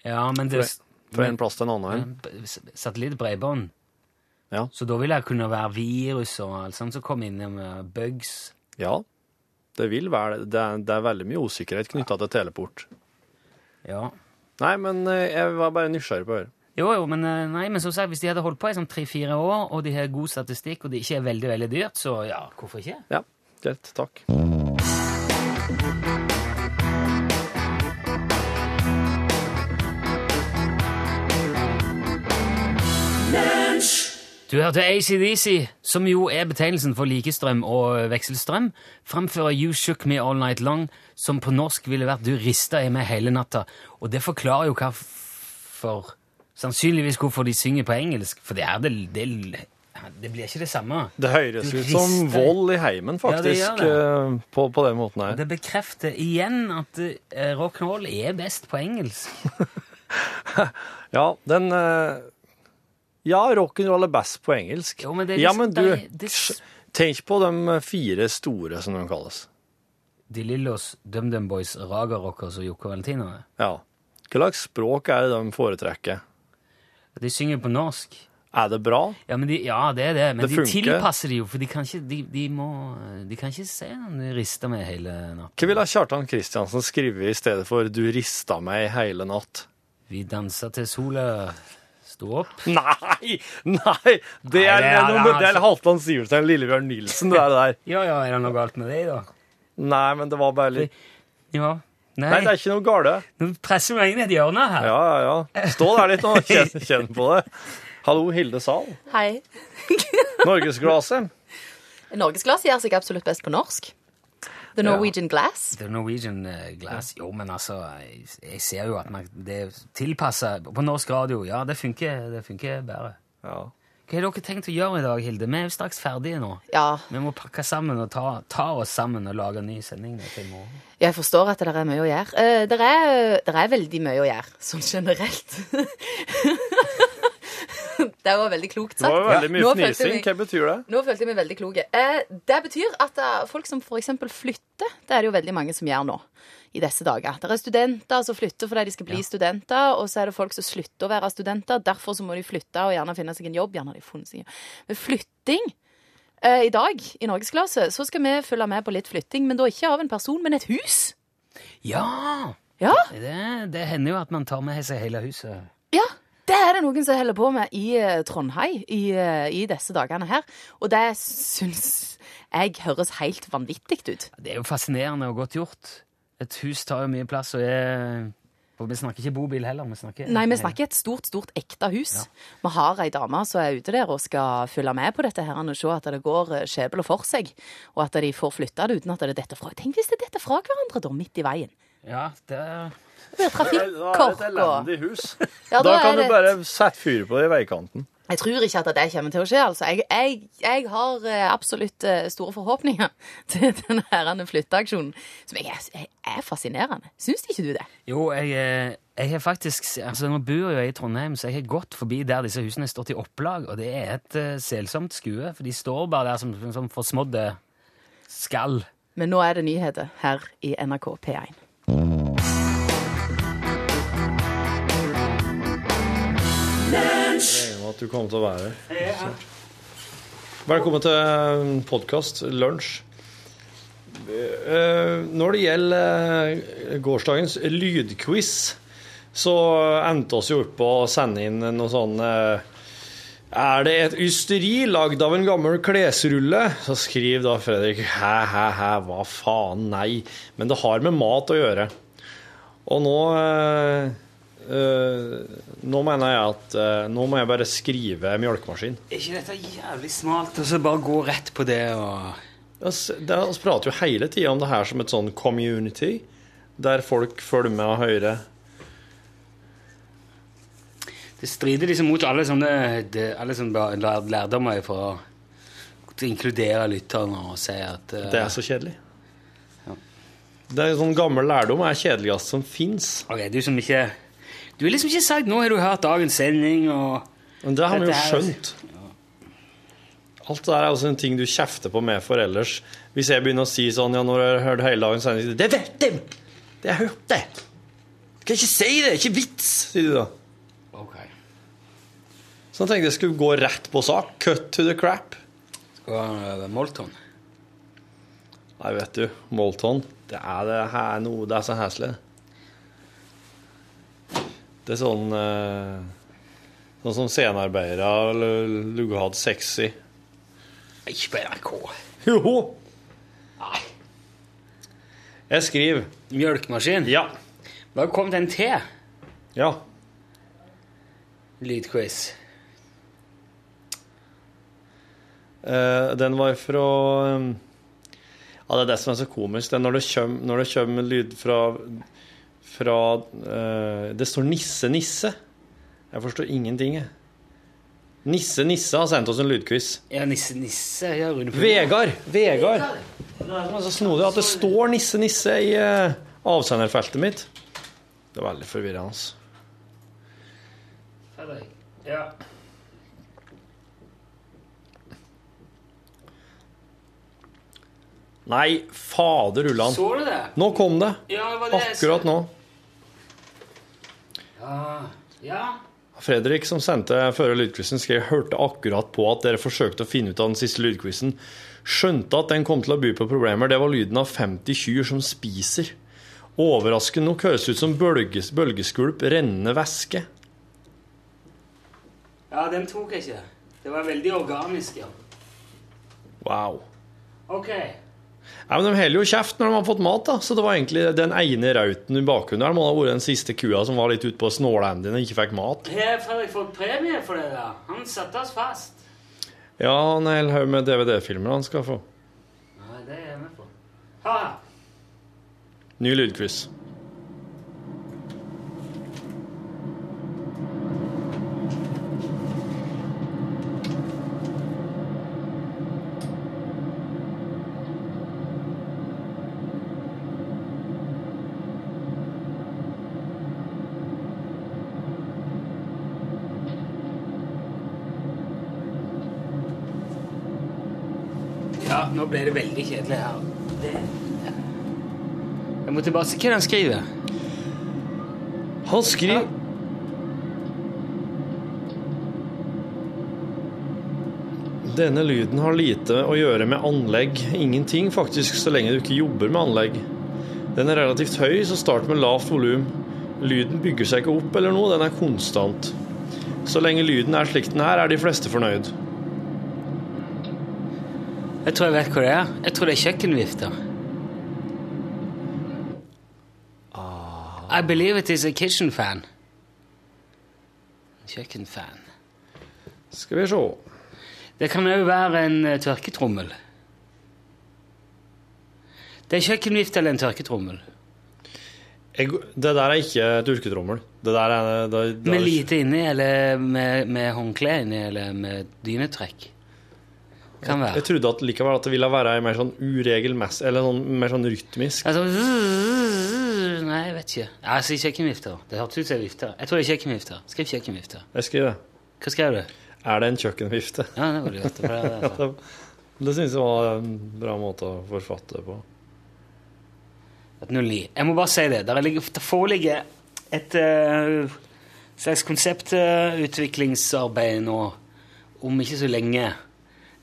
Ja, men det Fra en plass til en annen. en. Satellittbredbånd. Ja. Så da vil det kunne være virus og alt sånt som kommer inn med bugs. Ja, det vil være det. Er, det er veldig mye usikkerhet knytta til teleport. Ja. Nei, men eh, jeg var bare nysgjerrig på å høre. Jo, jo, men, eh, nei, men som sagt, hvis de hadde holdt på i sånn tre-fire år, og de har god statistikk, og det ikke er veldig, veldig dyrt, så ja, hvorfor ikke? Ja, greit. Takk. Du hørte ACDC, som jo er betegnelsen for likestrøm og vekselstrøm, framfører You Shook Me All Night Long, som på norsk ville vært Du rista i meg hele natta. Og det forklarer jo hvorfor Sannsynligvis hvorfor de synger på engelsk, for det er det Det, det blir ikke det samme. Det høres ut som vold i heimen, Ja, det faktisk, eh, på, på den måten her. Det bekrefter igjen at uh, rock'n'roll er best på engelsk. Ja, den eh, Ja, rock'n'roll er best på engelsk. Jo, men det er ja, liksom- men du, det- det- tenk på de fire store, som de kalles. De Lillos, DumDum Boys, Raga Rockers og Jokke Valentinoene. Ja. Hva slags språk er det de foretrekker? De synger på norsk. Er det bra? Ja, men de, ja, det er det. Men Det de funker. tilpasser det jo, for de kan ikke, de, de må, de kan ikke se om de rister meg hele natt. Hva ville Kjartan Kristiansen skrevet i stedet for 'Du rista meg hele natt'? Vi danser til sola sto opp. Nei! Nei! Det er, Nei, det er- noe, det er Halvdan Sivertsen Lillebjørn Nilsen, det er det der. Ja, ja, er det noe galt med deg, da? Nei, men det var bare litt Ja. Nei, Nei, det er ikke noe gale. nå presser du meg inn i et hjørne her. Ja, ja, ja. Stå der litt nå. Kjenn, kjenn på det. Hallo, Hilde Sahl. Hei. Norgesglasset. Norgesglasset gjør seg absolutt best på norsk. The Norwegian Glass. The Norwegian eh, Glass. Jo, men altså, jeg, jeg ser jo at man, det tilpasser På norsk radio, ja, det funker, det funker bedre. Ja. Hva har dere tenkt å gjøre i dag, Hilde? Vi er jo straks ferdige nå. Ja, Vi må pakke sammen og ta, ta oss sammen og lage en ny sending til i morgen. jeg forstår at det er mye å gjøre. Uh, Det er, er veldig mye å gjøre, sånn generelt. det var veldig klokt Det var veldig mye Nå fnising. meg- Hva betyr det? Nå følte jeg meg veldig kloke. Eh, det betyr at uh, folk som f.eks. flytter, det er det jo veldig mange som gjør nå. I disse dager. Det er studenter som flytter fordi de skal bli studenter, og så er det folk som slutter å være studenter. Derfor så må de flytte og gjerne finne seg en jobb. Gjerne har de funnet seg en jobb. Men flytting eh, I dag i Norgesklasse så skal vi følge med på litt flytting, men da ikke av en person, men et hus. Ja! Ja, Det, det hender jo at man tar med seg hele huset. ja. Det er det noen som holder på med i eh, Trondheim i, eh, i disse dagene her. Og det syns jeg høres helt vanvittig ut. Det er jo fascinerende og godt gjort. Et hus tar jo mye plass og er Og vi snakker ikke bobil heller. Vi snakker, Nei, vi snakker et stort, stort ekte hus. Vi har ei dame som er ute der og skal følge med på dette her og se at det går eh, skjebner for seg, og at de får flytta det uten at det detter fra. Tenk hvis det detter fra hverandre da, midt i veien. Ja, det Det og Da er det et elendig hus. Ja, Da da kan du det- bare sette fyr på det i veikanten. Jeg tror ikke at det kommer til å skje, altså. Jeg, jeg, jeg har eh, absolutt eh, store forhåpninger til denne herrende flytteaksjonen, som jeg er, jeg er fascinerende. Syns ikke du det? Jo, jeg, eh, jeg har faktisk altså Nå bor jeg i Trondheim, så jeg har gått forbi der disse husene har stått i opplag, og det er et uh, selsomt skue, for de står bare der som, som forsmådde skall. Men nå er det nyheter her i NRK P1. At du kommer til å være her. Velkommen til podkast Lunsj. Eh, Når det gjelder eh, gårsdagens lydquiz, så endte oss jo opp på å sende inn noe sånn eh, Er det et ysteri lagd av en gammel klesrulle? Så skriver da Fredrik hæ, hæ, hæ, hva faen, nei. Men det har med mat å gjøre. Og nå eh, Nå mener jeg at uh, nå må jeg bare skrive mjølkemaskin. Er ikke dette jævlig smalt? Og så bare gå rett på det og Altså, Vi prater jo hele tida om det her som et sånn community, der folk følger med og hører. Det strider liksom mot alle sånne det, alle sånne lærdommer for å inkludere lytterne og si at uh, Det er så kjedelig. Det er sånn gammel lærdom er kjedeligst som fins. Ok, du som ikke Du har liksom ikke sagt 'nå har du hørt dagens sending', og Men det har vi jo skjønt. Alt det der er også en ting du kjefter på med for ellers. Hvis jeg begynner å si sånn ja, når jeg har hørt hele dagens er det vet de! Det har jeg hørt, det! Du kan ikke si det! Det er Ikke vits! sier du da. Ok. Så jeg tenkte jeg skulle gå rett på sak. Cut to the crap. Skal uh, Molton. Nei, vet du, Molton, det er det her noe Det er så heslig. Det er sånn eh, Sånn som scenearbeidere lugger hatt sexy. Ikke på NRK. Jo! Nei. Jeg skriver. Mjølkemaskin. Ja. Bare kom til en T. Ja. Lydquiz. Uh, den var fra um, Ja, det er det som er så komisk. Det er det når det kommer lyd fra, fra uh, Det står 'Nisse Nisse'. Jeg forstår ingenting, jeg. Nisse Nisse har sendt oss en lydquiz. Ja, Nisse Nisse. Ja, Vegard! Vegard! Det er så snodig at det står Nisse Nisse i uh, avsenderfeltet mitt. Det er veldig forvirrende. Altså. Ja. Nei, fader ullan. Så du det? Nå kom det. Ja, det var det jeg Akkurat nå. Ja. ja. Fredrik som sendte før lydquizen, skrev hørte akkurat på at dere forsøkte å finne ut av den siste lydquizen. Skjønte at den kom til å by på problemer. Det var lyden av 50 kyr som spiser. Overraskende nok høres ut som bølges, bølgeskvulp, rennende væske. Ja, den tok jeg ikke. Det var veldig organisk, ja. Wow. Ok. Ja, men De heller jo kjeft når de har fått mat, da. Så det var egentlig den ene rauten i bakgrunnen der må ha vært den siste kua som var litt ute på snålenden og ikke fikk mat. Har Fredrik fått premie for det da? Han satte oss fast. Ja, han en hel haug med DVD-filmer han skal få. Nei, det er jeg med på. Ha! Ny lydquiz. Ja, nå ble det veldig kjedelig her. Det, ja. Jeg må tilbake til hva han skriver. Han skriver Denne lyden har lite å gjøre med anlegg. Ingenting, faktisk, så lenge du ikke jobber med anlegg. Den er relativt høy, så start med lavt volum. Lyden bygger seg ikke opp eller noe, den er konstant. Så lenge lyden er slik den er, er de fleste fornøyd. Jeg tror jeg vet hva det er. Jeg tror det er kjøkkenvifter. I believe it is a kitchen fan. Kjøkkenfan. Skal vi se. Det kan òg være en eh, tørketrommel. Det er kjøkkenvift eller en tørketrommel. Jeg, det der er ikke tørketrommel. Det der er det, det, Med lite inni, eller med, med håndkle inni, eller med dynetrekk. Kan være. Jeg trodde at likevel at det ville være mer sånn uregelmessig, eller sånn, mer sånn rytmisk. Altså, nei, jeg vet ikke. Jeg sier kjøkkenvifter. Det hørtes ut som vifter. Jeg tror det er kjøkkenvifter. Skriv kjøkkenvifter. Jeg skriver det. Hva skrev du? Er det en kjøkkenvifte? Ja, det var det for det synes. Det, syns jeg var en bra måte å forfatte det på. Jeg må bare si det. Det foreligger et eh, slags konseptutviklingsarbeid nå om ikke så lenge.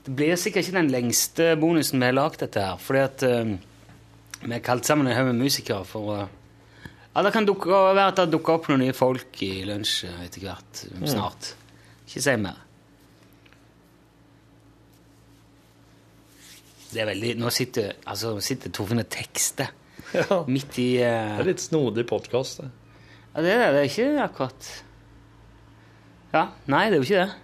Det blir sikkert ikke den lengste bonusen vi har lagd dette her, fordi at uh, vi har kalt sammen en haug med musikere for å Ja, det kan dukke, være at det dukker opp noen nye folk i lunsj etter hvert. eh, Snart. Ikke si mer. Det er veldig Nå sitter, altså, sitter Torfinn og tekster Ja. midt i uh, Det er litt snodig podkast, det. Ja, det er det. Det er ikke akkurat Ja, nei, det er jo ikke det.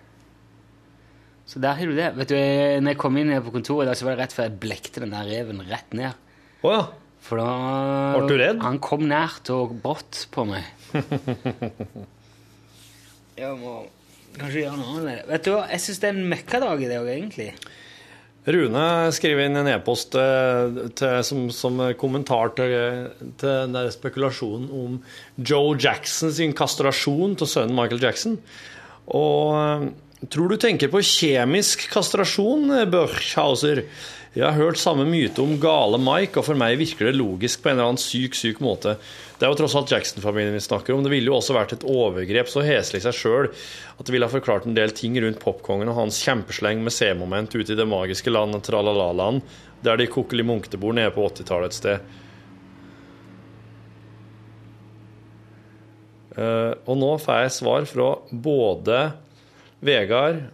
Så der har du det. Vet du, jeg- når jeg kom inn på kontoret, i dag, så var det rett før jeg blekte den der reven rett ned. Å ja. For da Ble du redd? Han kom nært og brått på meg. jeg må kanskje gjøre noe med det. Vet du hva, jeg syns det er en møkkadag i dag, egentlig. Rune skriver inn en e-post eh, som, som kommentar til, til den der spekulasjonen om Joe Jackson sin kastrasjon til sønnen Michael Jackson. Og eh, tror du tenker på kjemisk kastrasjon, eh, Børchhauser? Jeg har hørt samme myte om gale Mike, og for meg virker det logisk på en eller annen syk, syk måte. Det er jo tross alt Jackson-familien vi snakker om. Det ville jo også vært et overgrep så heslig i seg sjøl at det ville ha forklart en del ting rundt popkongen og hans kjempesleng med C-moment ute i det magiske landet Tralala-land, der de kokkeli-munkte bor nede på 80-tallet et sted. Uh, og nå får jeg svar fra både Vegard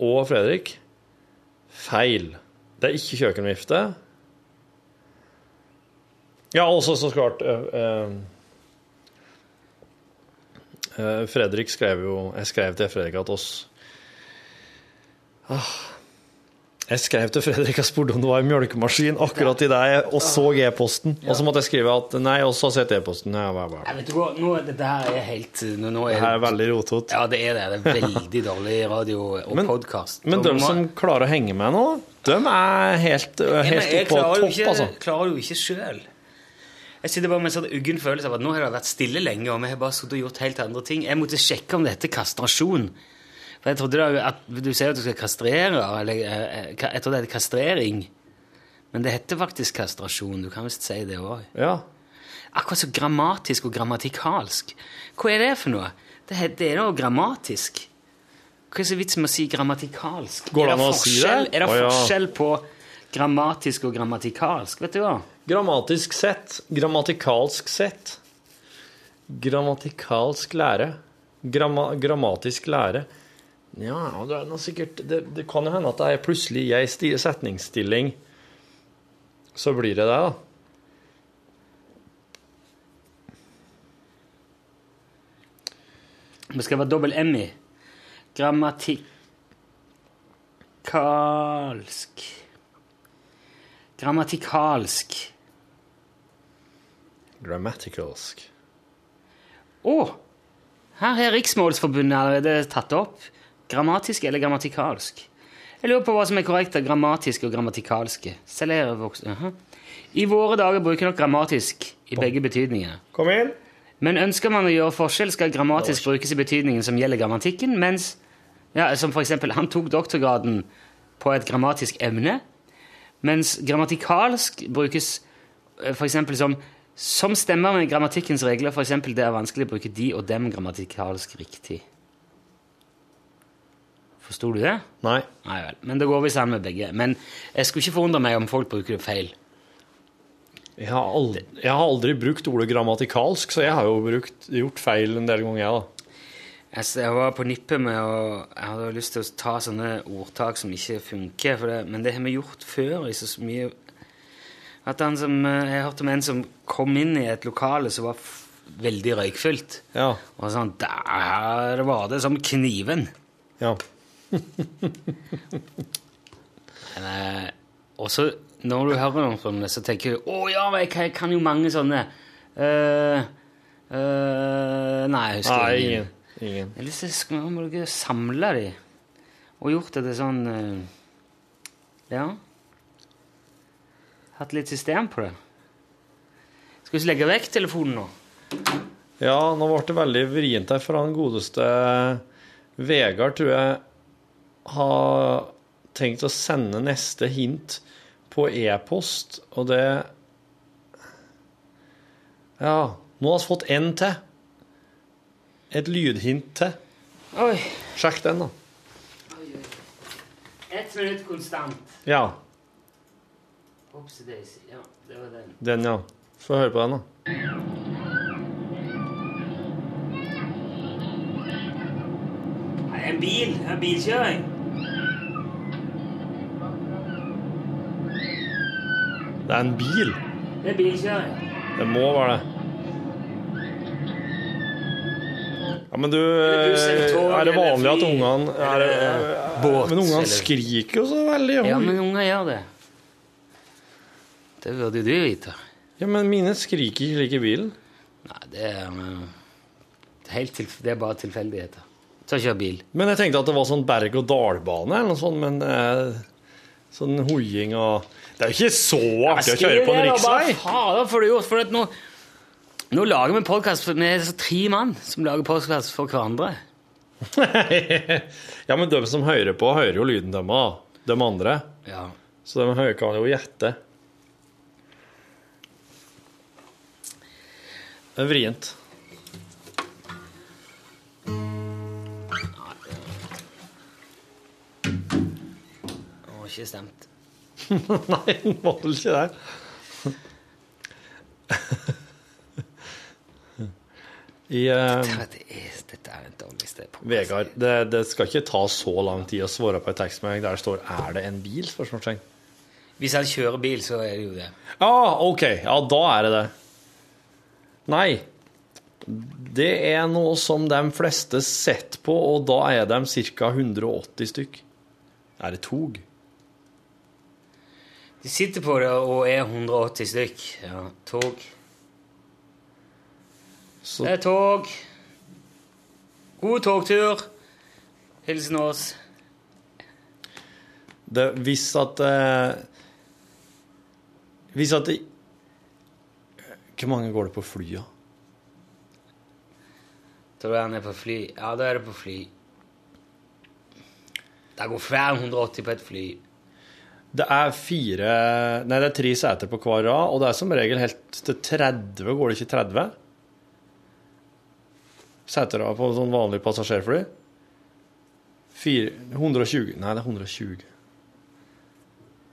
og Fredrik. Feil. Det er ikke kjøkkenvifte. Ja, også så klart eh, eh, Fredrik skrev jo Jeg skrev til Fredrik at oss ah, Jeg skrev til Fredrik og spurte om det var en mjølkemaskin akkurat i deg, og så e-posten. Og så måtte jeg skrive at nei, og så har sett e-posten. Jeg vet du hva, nå, Dette her er helt Nå, nå Det er her er veldig rotete. Ja, det er det. Det er veldig dårlig radio og Men- podkast. Men de som klarer å henge med nå, de er helt, helt jeg oppe på topp, ikke, altså. klarer jo ikke sjøl. Jeg sitter bare med en sånn uggen følelse av at nå har det vært stille lenge, og vi har bare sittet og gjort helt andre ting. Jeg måtte sjekke om det heter kastrasjon. For jeg trodde da, at Du sier at du skal kastrere, eller eh, Jeg trodde det het kastrering. Men det heter faktisk kastrasjon. Du kan visst si det òg. Ja. Akkurat så grammatisk og grammatikalsk. Hva er det for noe? Det, det er noe grammatisk. Hva er så vits med å si grammatikalsk? Går det an å si det? Er det forskjell på grammatisk og grammatikalsk? Vet du hva? Grammatisk sett. Grammatikalsk sett. Grammatikalsk lære. Gramma, grammatisk lære. Ja, det er noe sikkert det, det kan jo hende at det er plutselig i ei sti- setningsstilling så blir det det, da. Det skal være dobbel M i. Grammatikalsk Grammatikalsk Grammatikalsk. Grammaticalsk. Å! her har Riksmålsforbundet allerede tatt opp. Grammatisk eller grammatikalsk? Jeg lurer på hva som er korrekt av grammatisk og grammatikalske. Er jeg I våre dager bruker nok grammatisk i begge betydninger. Kom inn. Men ønsker man å gjøre forskjell, skal grammatisk brukes i betydningen som gjelder grammatikken, mens ja, Som for eksempel, han tok doktorgraden på et grammatisk emne, mens grammatikalsk brukes eh, for eksempel som som stemmer med grammatikkens regler, f.eks. det er vanskelig å bruke de og dem grammatikalsk riktig. Forsto du det? Nei. Nei vel. Men det går visst an med begge. Men jeg skulle ikke forundre meg om folk bruker det feil. Jeg har, aldri, jeg har aldri brukt ordet grammatikalsk, så jeg har jo brukt, gjort feil en del ganger, jeg, da. Jeg, jeg var på nippet med å Jeg hadde lyst til å ta sånne ordtak som ikke funker, det, men det har vi gjort før i så mye at han som, eh, Jeg hørte om en som kom inn i et lokale som var veldig røykfylt. Ja. Og sånn Der var det som kniven. Ja. Men, eh, også når du hører noen sånne, så tenker du Å ja, kan, jeg kan jo mange sånne Uh, uh, Nei, jeg husker Nei, ingen. ingen. ingen. Jeg har lyst til å må du ikke samle de og gjort det til sånn uh, Ja. Hatt litt system på det. Skal vi ikke legge vekk telefonen nå? Ja, nå ble det veldig vrient her, for han godeste Vegard tror jeg har tenkt å sende neste hint på e-post, og det Ja, nå har vi fått én til. Et lydhint til. Oi. Sjekk den, da. Ett minutt konstant. Ja, daisy. Ja, det var den. den, ja. Få høre på den, da. En bil. En bilkjøring. Det er en bil. Det er bilkjøring. Det må være det. Ja, men du tog Er det vanlig at ungene er, båt, Men ungene skriker jo så veldig. Ja, men unger gjør det. Det burde jo du vite. Ja, men mine skriker ikke like i bilen. Nei, det er, eh, det er, helt tilf det er bare tilfeldigheter. Ta og kjør bil. Men jeg tenkte at det var sånn berg-og-dal-bane eller noe sånt, men eh, sånn hoiing og Det er jo ikke så artig å kjøre på en riksvei. Fader, får du gjort, for nå, nå lager vi podkast med så tre mann som lager podkast for hverandre. ja, men de som hører på, hører jo lyden deres. De andre. Ja. Så de hører kan jo gjette. Det er vrient. Ikke stemt. Nei, den var vel ikke det. I uh, Det er, dette er det dårligste podcast. Vegard, det, det skal ikke ta så lang tid å svare på en tekstmelding der det står 'Er det en bil?' spørsmålstegn. Hvis han kjører bil, så er det jo det. Ja, OK. Ja, da er det det. Nei. Det er noe som de fleste setter på, og da er de ca. 180 stykk. Er det tog? De sitter på det og er 180 stykk. Ja, tog. Så Det er tog. God togtur. Hilsen oss. det, hvis at eh, Hvis at det Hvor mange går det på flya? Tror du han er på fly? Ja, da er det på fly. Det går flere 180 på et fly. Det er fire Nei, det er tre seter på hver rad, og det er som regel helt til 30. Går det ikke 30? Seter på sånn vanlig passasjerfly? Fire, 120 Nei, det er 120.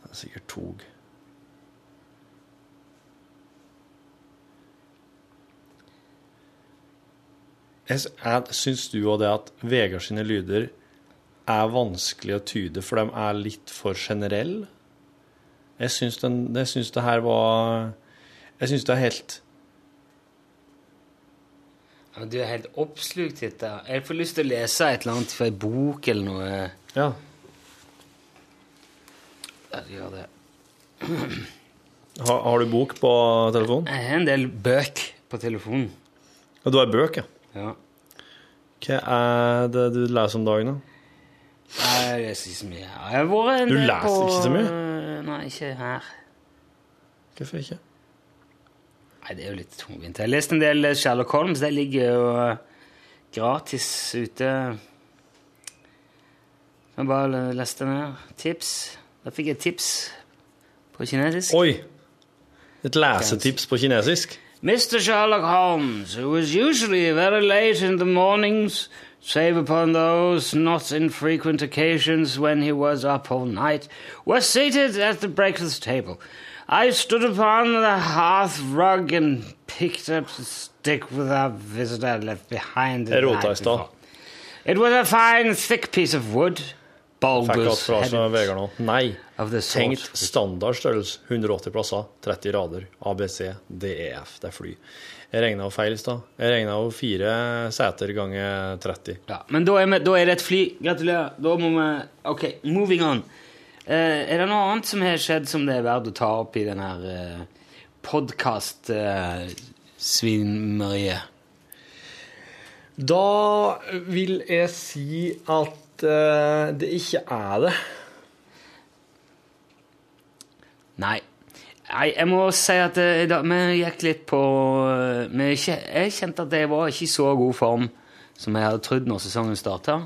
Det er sikkert tog. Jeg, Syns du og det at Vegard sine lyder er vanskelig å tyde, for de er litt for generelle? Jeg syns, den, jeg syns det her var Jeg syns det er helt Ja, du er helt oppslukt i dette. Jeg får lyst til å lese et eller annet fra en bok eller noe. Ja. Jeg gjør det. Har, har du bok på telefonen? Jeg har en del bøk på telefonen. Ja, du har bøk, ja. Ja. Hva er det du leser om dagen, da? Nei, Jeg leser ikke så mye. Jeg har vært en Du del leser på, ikke så mye? Nei, ikke her. Hvorfor ikke? Nei, det er jo litt tungvint. Jeg har lest en del Sherlock Holmes. Det ligger jo eh, gratis ute. Jeg bare leste den her. Tips. Da fikk jeg tips på kinesisk. Oi! Et lesetips på kinesisk? Mr. Sherlock Holmes, who was usually very late in the mornings, save upon those not infrequent occasions when he was up all night, was seated at the breakfast table. I stood upon the hearth rug and picked up the stick without visitor left behind the night before. It was a fine, thick piece of wood, bulbous. Nei. Tenkt standard størrelse. 180 plasser, 30 rader. ABC, DEF. Det er fly. Jeg regna feil i stad. Jeg regna fire seter ganger 30. Ja, men da er, vi, da er det et fly. Gratulerer. Da må vi OK, moving on. Uh, er det noe annet som har skjedd som det er verdt å ta opp i den her uh, podkast-svineriet? Da vil jeg si at uh, det ikke er det. Nei. Nei, jeg må si at eh, da, vi gikk litt på eh, vi Jeg kjente at jeg var ikke i så god form som jeg hadde trodd når sesongen starta.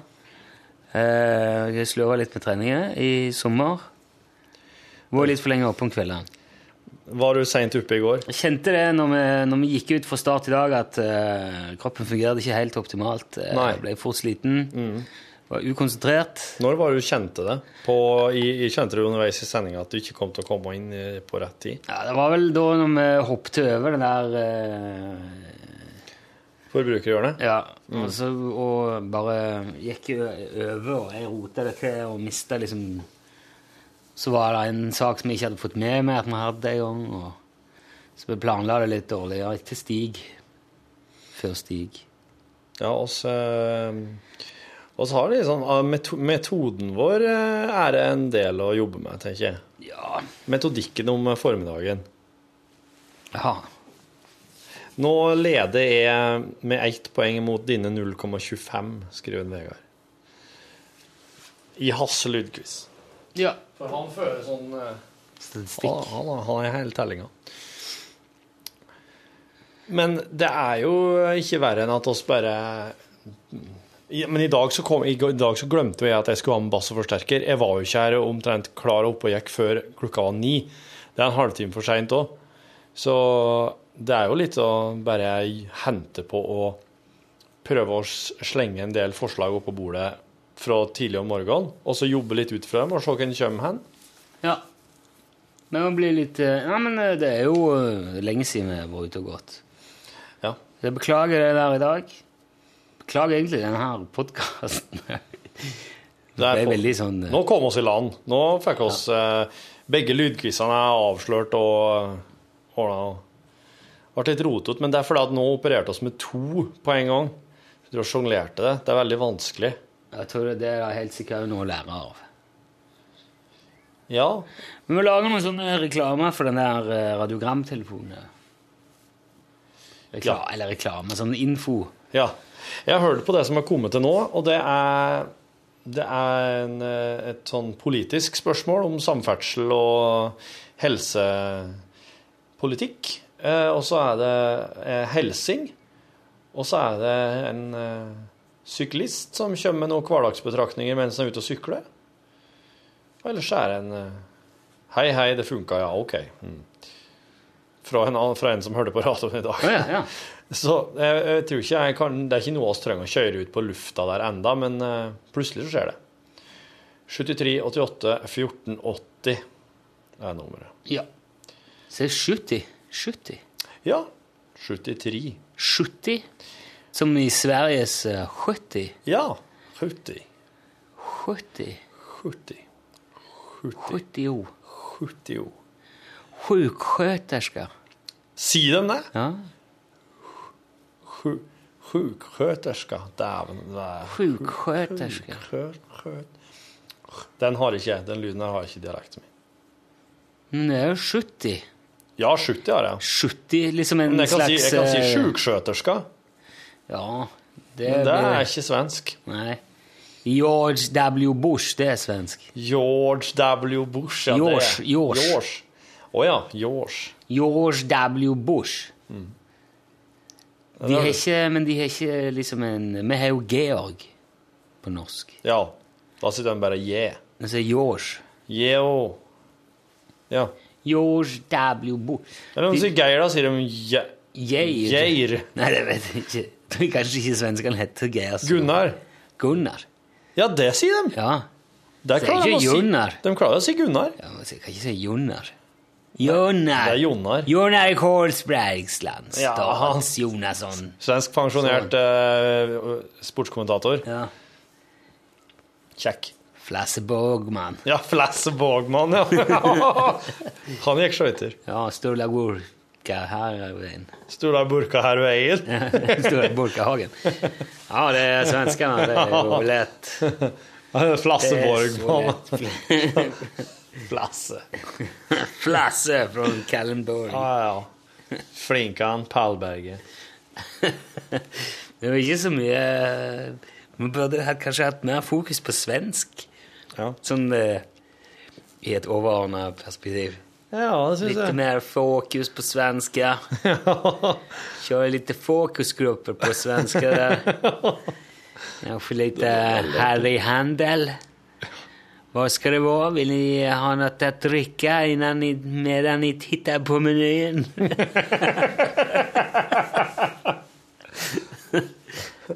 Uh, jeg sløva litt med treninger i sommer. Var litt for lenge oppe om kveldene. Var du seint oppe i går? Jeg kjente det når vi, når vi gikk ut fra start i dag, at eh, kroppen fungerte ikke helt optimalt. Eh, Nei. Jeg ble fort sliten. Var ukonsentrert. Når var det du kjente det? På, i, i, kjente du underveis i sendinga at du ikke kom til å komme inn på rett tid? Ja, det var vel da når vi hoppet over den der eh, Forbrukerhjørnet? Ja, og, så, og bare gikk over, og jeg rota det til og mista liksom Så var det en sak som jeg ikke hadde fått med meg at vi hadde en gang. Og så vi planla det litt dårligere til Stig. Før Stig. Ja, oss, eh, oss har liksom sånn... Metoden vår eh, er det en del å jobbe med, tenker jeg. Ja, Metodikken om formiddagen. ja. Nå leder jeg med ett poeng mot dine 0,25, skriver Vegard. I Hasse Ludquiz. ja. For han fører sånn Statistikk. Han, han, han er hele tellinga. Men det er jo ikke verre enn at oss bare Ja, Men i dag, så kom, i dag så glemte jeg at jeg skulle ha med bass og forsterker. Jeg var jo ikke her omtrent klar opp oppe og gikk før klokka var ni. Det er en halvtime for seint òg. Så det er jo litt å bare hente på å prøve å slenge en del forslag opp på bordet fra tidlig om morgenen, og så jobbe litt ut fra dem og se hvor en kommer hen. Ja. Men man blir litt eh, Ja, men eh, det er jo eh, lenge siden vi har vært ute og gått. Ja. Jeg beklager det der i dag. Beklager egentlig denne podkasten. Det er veldig sånn eh, Nå kom oss i land. Nå fikk oss eh, Begge lydquizene er avslørt og ordna. Ble litt rotete, men det er fordi at nå opererte oss med to på en gang. Så du sjonglerte det. Det er veldig vanskelig. Jeg tror det, det er helt sikkert noe å lære av. Ja. Men Vi lager noen sånne reklame for den der eh, radiogramtelefonen. Rekla Ja. Eller reklame, sånn info. ja. Jeg har hørt på det som har kommet til nå, og det er, det er en, et sånn politisk spørsmål om samferdsel og helsepolitikk. Eh, og så er det eh, helsing. Og så er det en eh, syklist som kommer med noen hverdagsbetraktninger mens han er ute og sykler. Og ellers er det en Hei, hei, det funka, ja, OK. Mm. Fra, en, fra en som hørte på radioen i dag. Ja, ja. Så jeg, jeg tror ikke jeg kan, Det er ikke noe vi trenger å kjøre ut på lufta der enda, men uh, plutselig så skjer det. 73 88 14 80 er nummeret. ja. Så det er 70. 70. Ja. 73. 70. Som i Sveriges eh, 70. Ja. 70. 70. 70. 70. 70. Sjuksköterska. Sier de det? Ja. Sju- Sjuksköterska. Er- Sjuksköterska. Den har ikke. Den lyden her har ikke dialekten min. Men det er jo 70. Ja, 70 har jeg. 70, liksom en Men jeg kan si, slags jeg kan si sjuksköterska. sjukskjøterska. Ja, det, Men det er ikke svensk. Nei. George W. Bush, det er svensk. George W. Bush. Ja, George, det er- George. Å ja, George. George W. Bush. Mm. De har ikke, men de har ikke liksom en Vi har jo Georg på norsk. Ja. Da sier de bare J. Men så er George. Yeo. Ja. George W. Bush. Eller de sier Geir, da sier de je. Geir. Geir. Nei, det vet jeg ikke. Jeg tror Kanskje ikke svenskene heter Geir. så- Gunnar. Gunnar. Ja, det sier de. Ja. Det er klarer de å si- Gunnar. De klarer å si Gunnar. ja men jeg kan ikke si Gunnar. Jonar. Det er Jonar. Jonar Kolsbergsland. Ja. Hans Jonasson. Svensk pensjonert eh, sportskommentator. Ja. Kjekk. Flasse Borgman. Ja, Flasse Borgmann, ja. Han gikk skøyter. Ja, Sturla Burka Herveien. Sturla burka Herveien. veien. Burka Hagen. Ja, det er svenskene. Det er jo lett. Flasse Det Flasse. Flasse fra Kallenborg. Ja, ja. Flinkan Palberget. Det var ikke så mye Vi burde kanskje hatt mer fokus på svensk. Ja. Sånn eh, i et overordna perspektiv. ja, det syns Lite jeg. mer fokus på svenska. Kjøre litt fokusgrupper på svenska där. Kanske litt Harry Handel. Vad ska det vara? Vill ni ha något att dricka innan ni, medan ni tittar på menyn?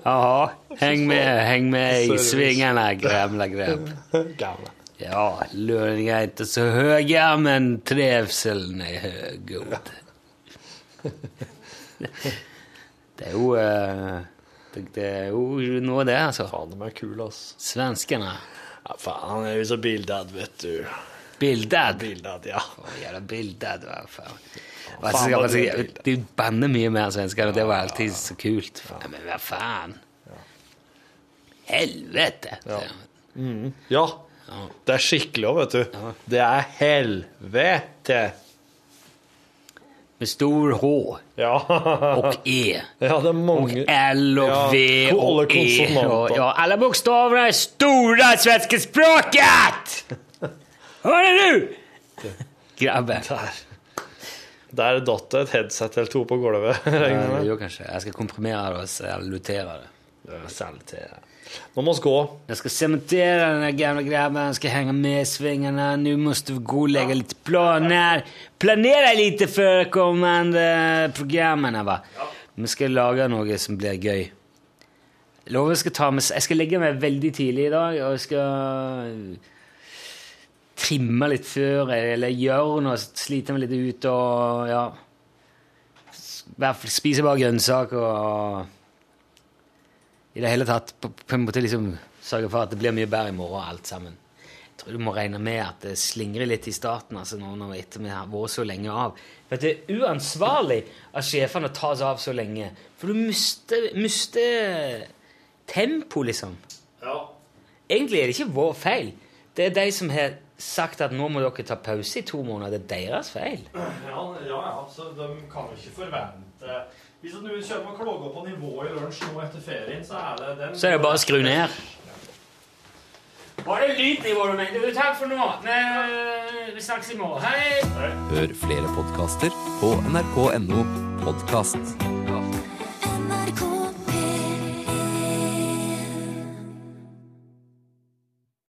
Jaha, häng med, häng med i svingene, svingarna gamla grabb. Gamla. Ja, lönerna är inte så höga, men trivseln är hög, god. Det er jo eh, det, det er jo noe, det, altså. Faen, de er kule, ass. Svenskene. Ja, faen, han er jo så bildad, vet du. Bildad. Bildad, ja. Å, Jævla bildad, hva faen. Faen, Altså, skal man bildad. de banner mye mer svensker, og det var alltid så kult. Ja, men hva faen? Helvete! Ja. Det er skikkelig òg, vet du. Det er helvete. Med stor H Ja. og E. ja, det er Och mange L och Ja, V og och E. Och, ja, alla bokstäver är stora svenska språket! Hör ni nu? Grabben. Der datt det et headset eller to på gulvet. Ja, jo, det kanskje. Jeg skal komprimere det og salutere det. Saltere. Nå må vi gå. Jag ska cementera den här gamla grabben, han ska hänga med i svängarna. Nu måste vi gå och lägga lite planer. Planera lite för kommande programmen. Va? Vi ska laga noe som blir gøy. Jeg jeg skal ta med, jeg skal legge meg veldig tidlig i dag, og jeg skal trimme litt før, eller gjøre noe, slite meg litt ut og ja. I hvert fall spise bare grønnsaker og i det hele tatt på, på en måte liksom sørge for at det blir mye bedre i morgen, alt sammen. Jeg tror du må regne med at det slingrer litt i starten, altså nå når etter vi har vært så lenge av. For det er uansvarlig av sjefene å ta seg av så lenge, for du mister, mister tempo, liksom. Ja. Egentlig er det ikke vår feil. Det er de som har sagt at nå må dere ta pause i to måneder. Det er deres feil. Ja, ja, ja, så de kan jo ikke forvente Hvis du kommer og klager på nivået i lunsj nå etter ferien, så er det den Så er det bare å skru ned. Var det lydnivå du mente? Takk for nå. Vi, vi snakkes i morgen. Hei! Hør flere podkaster på nrk.no podkast.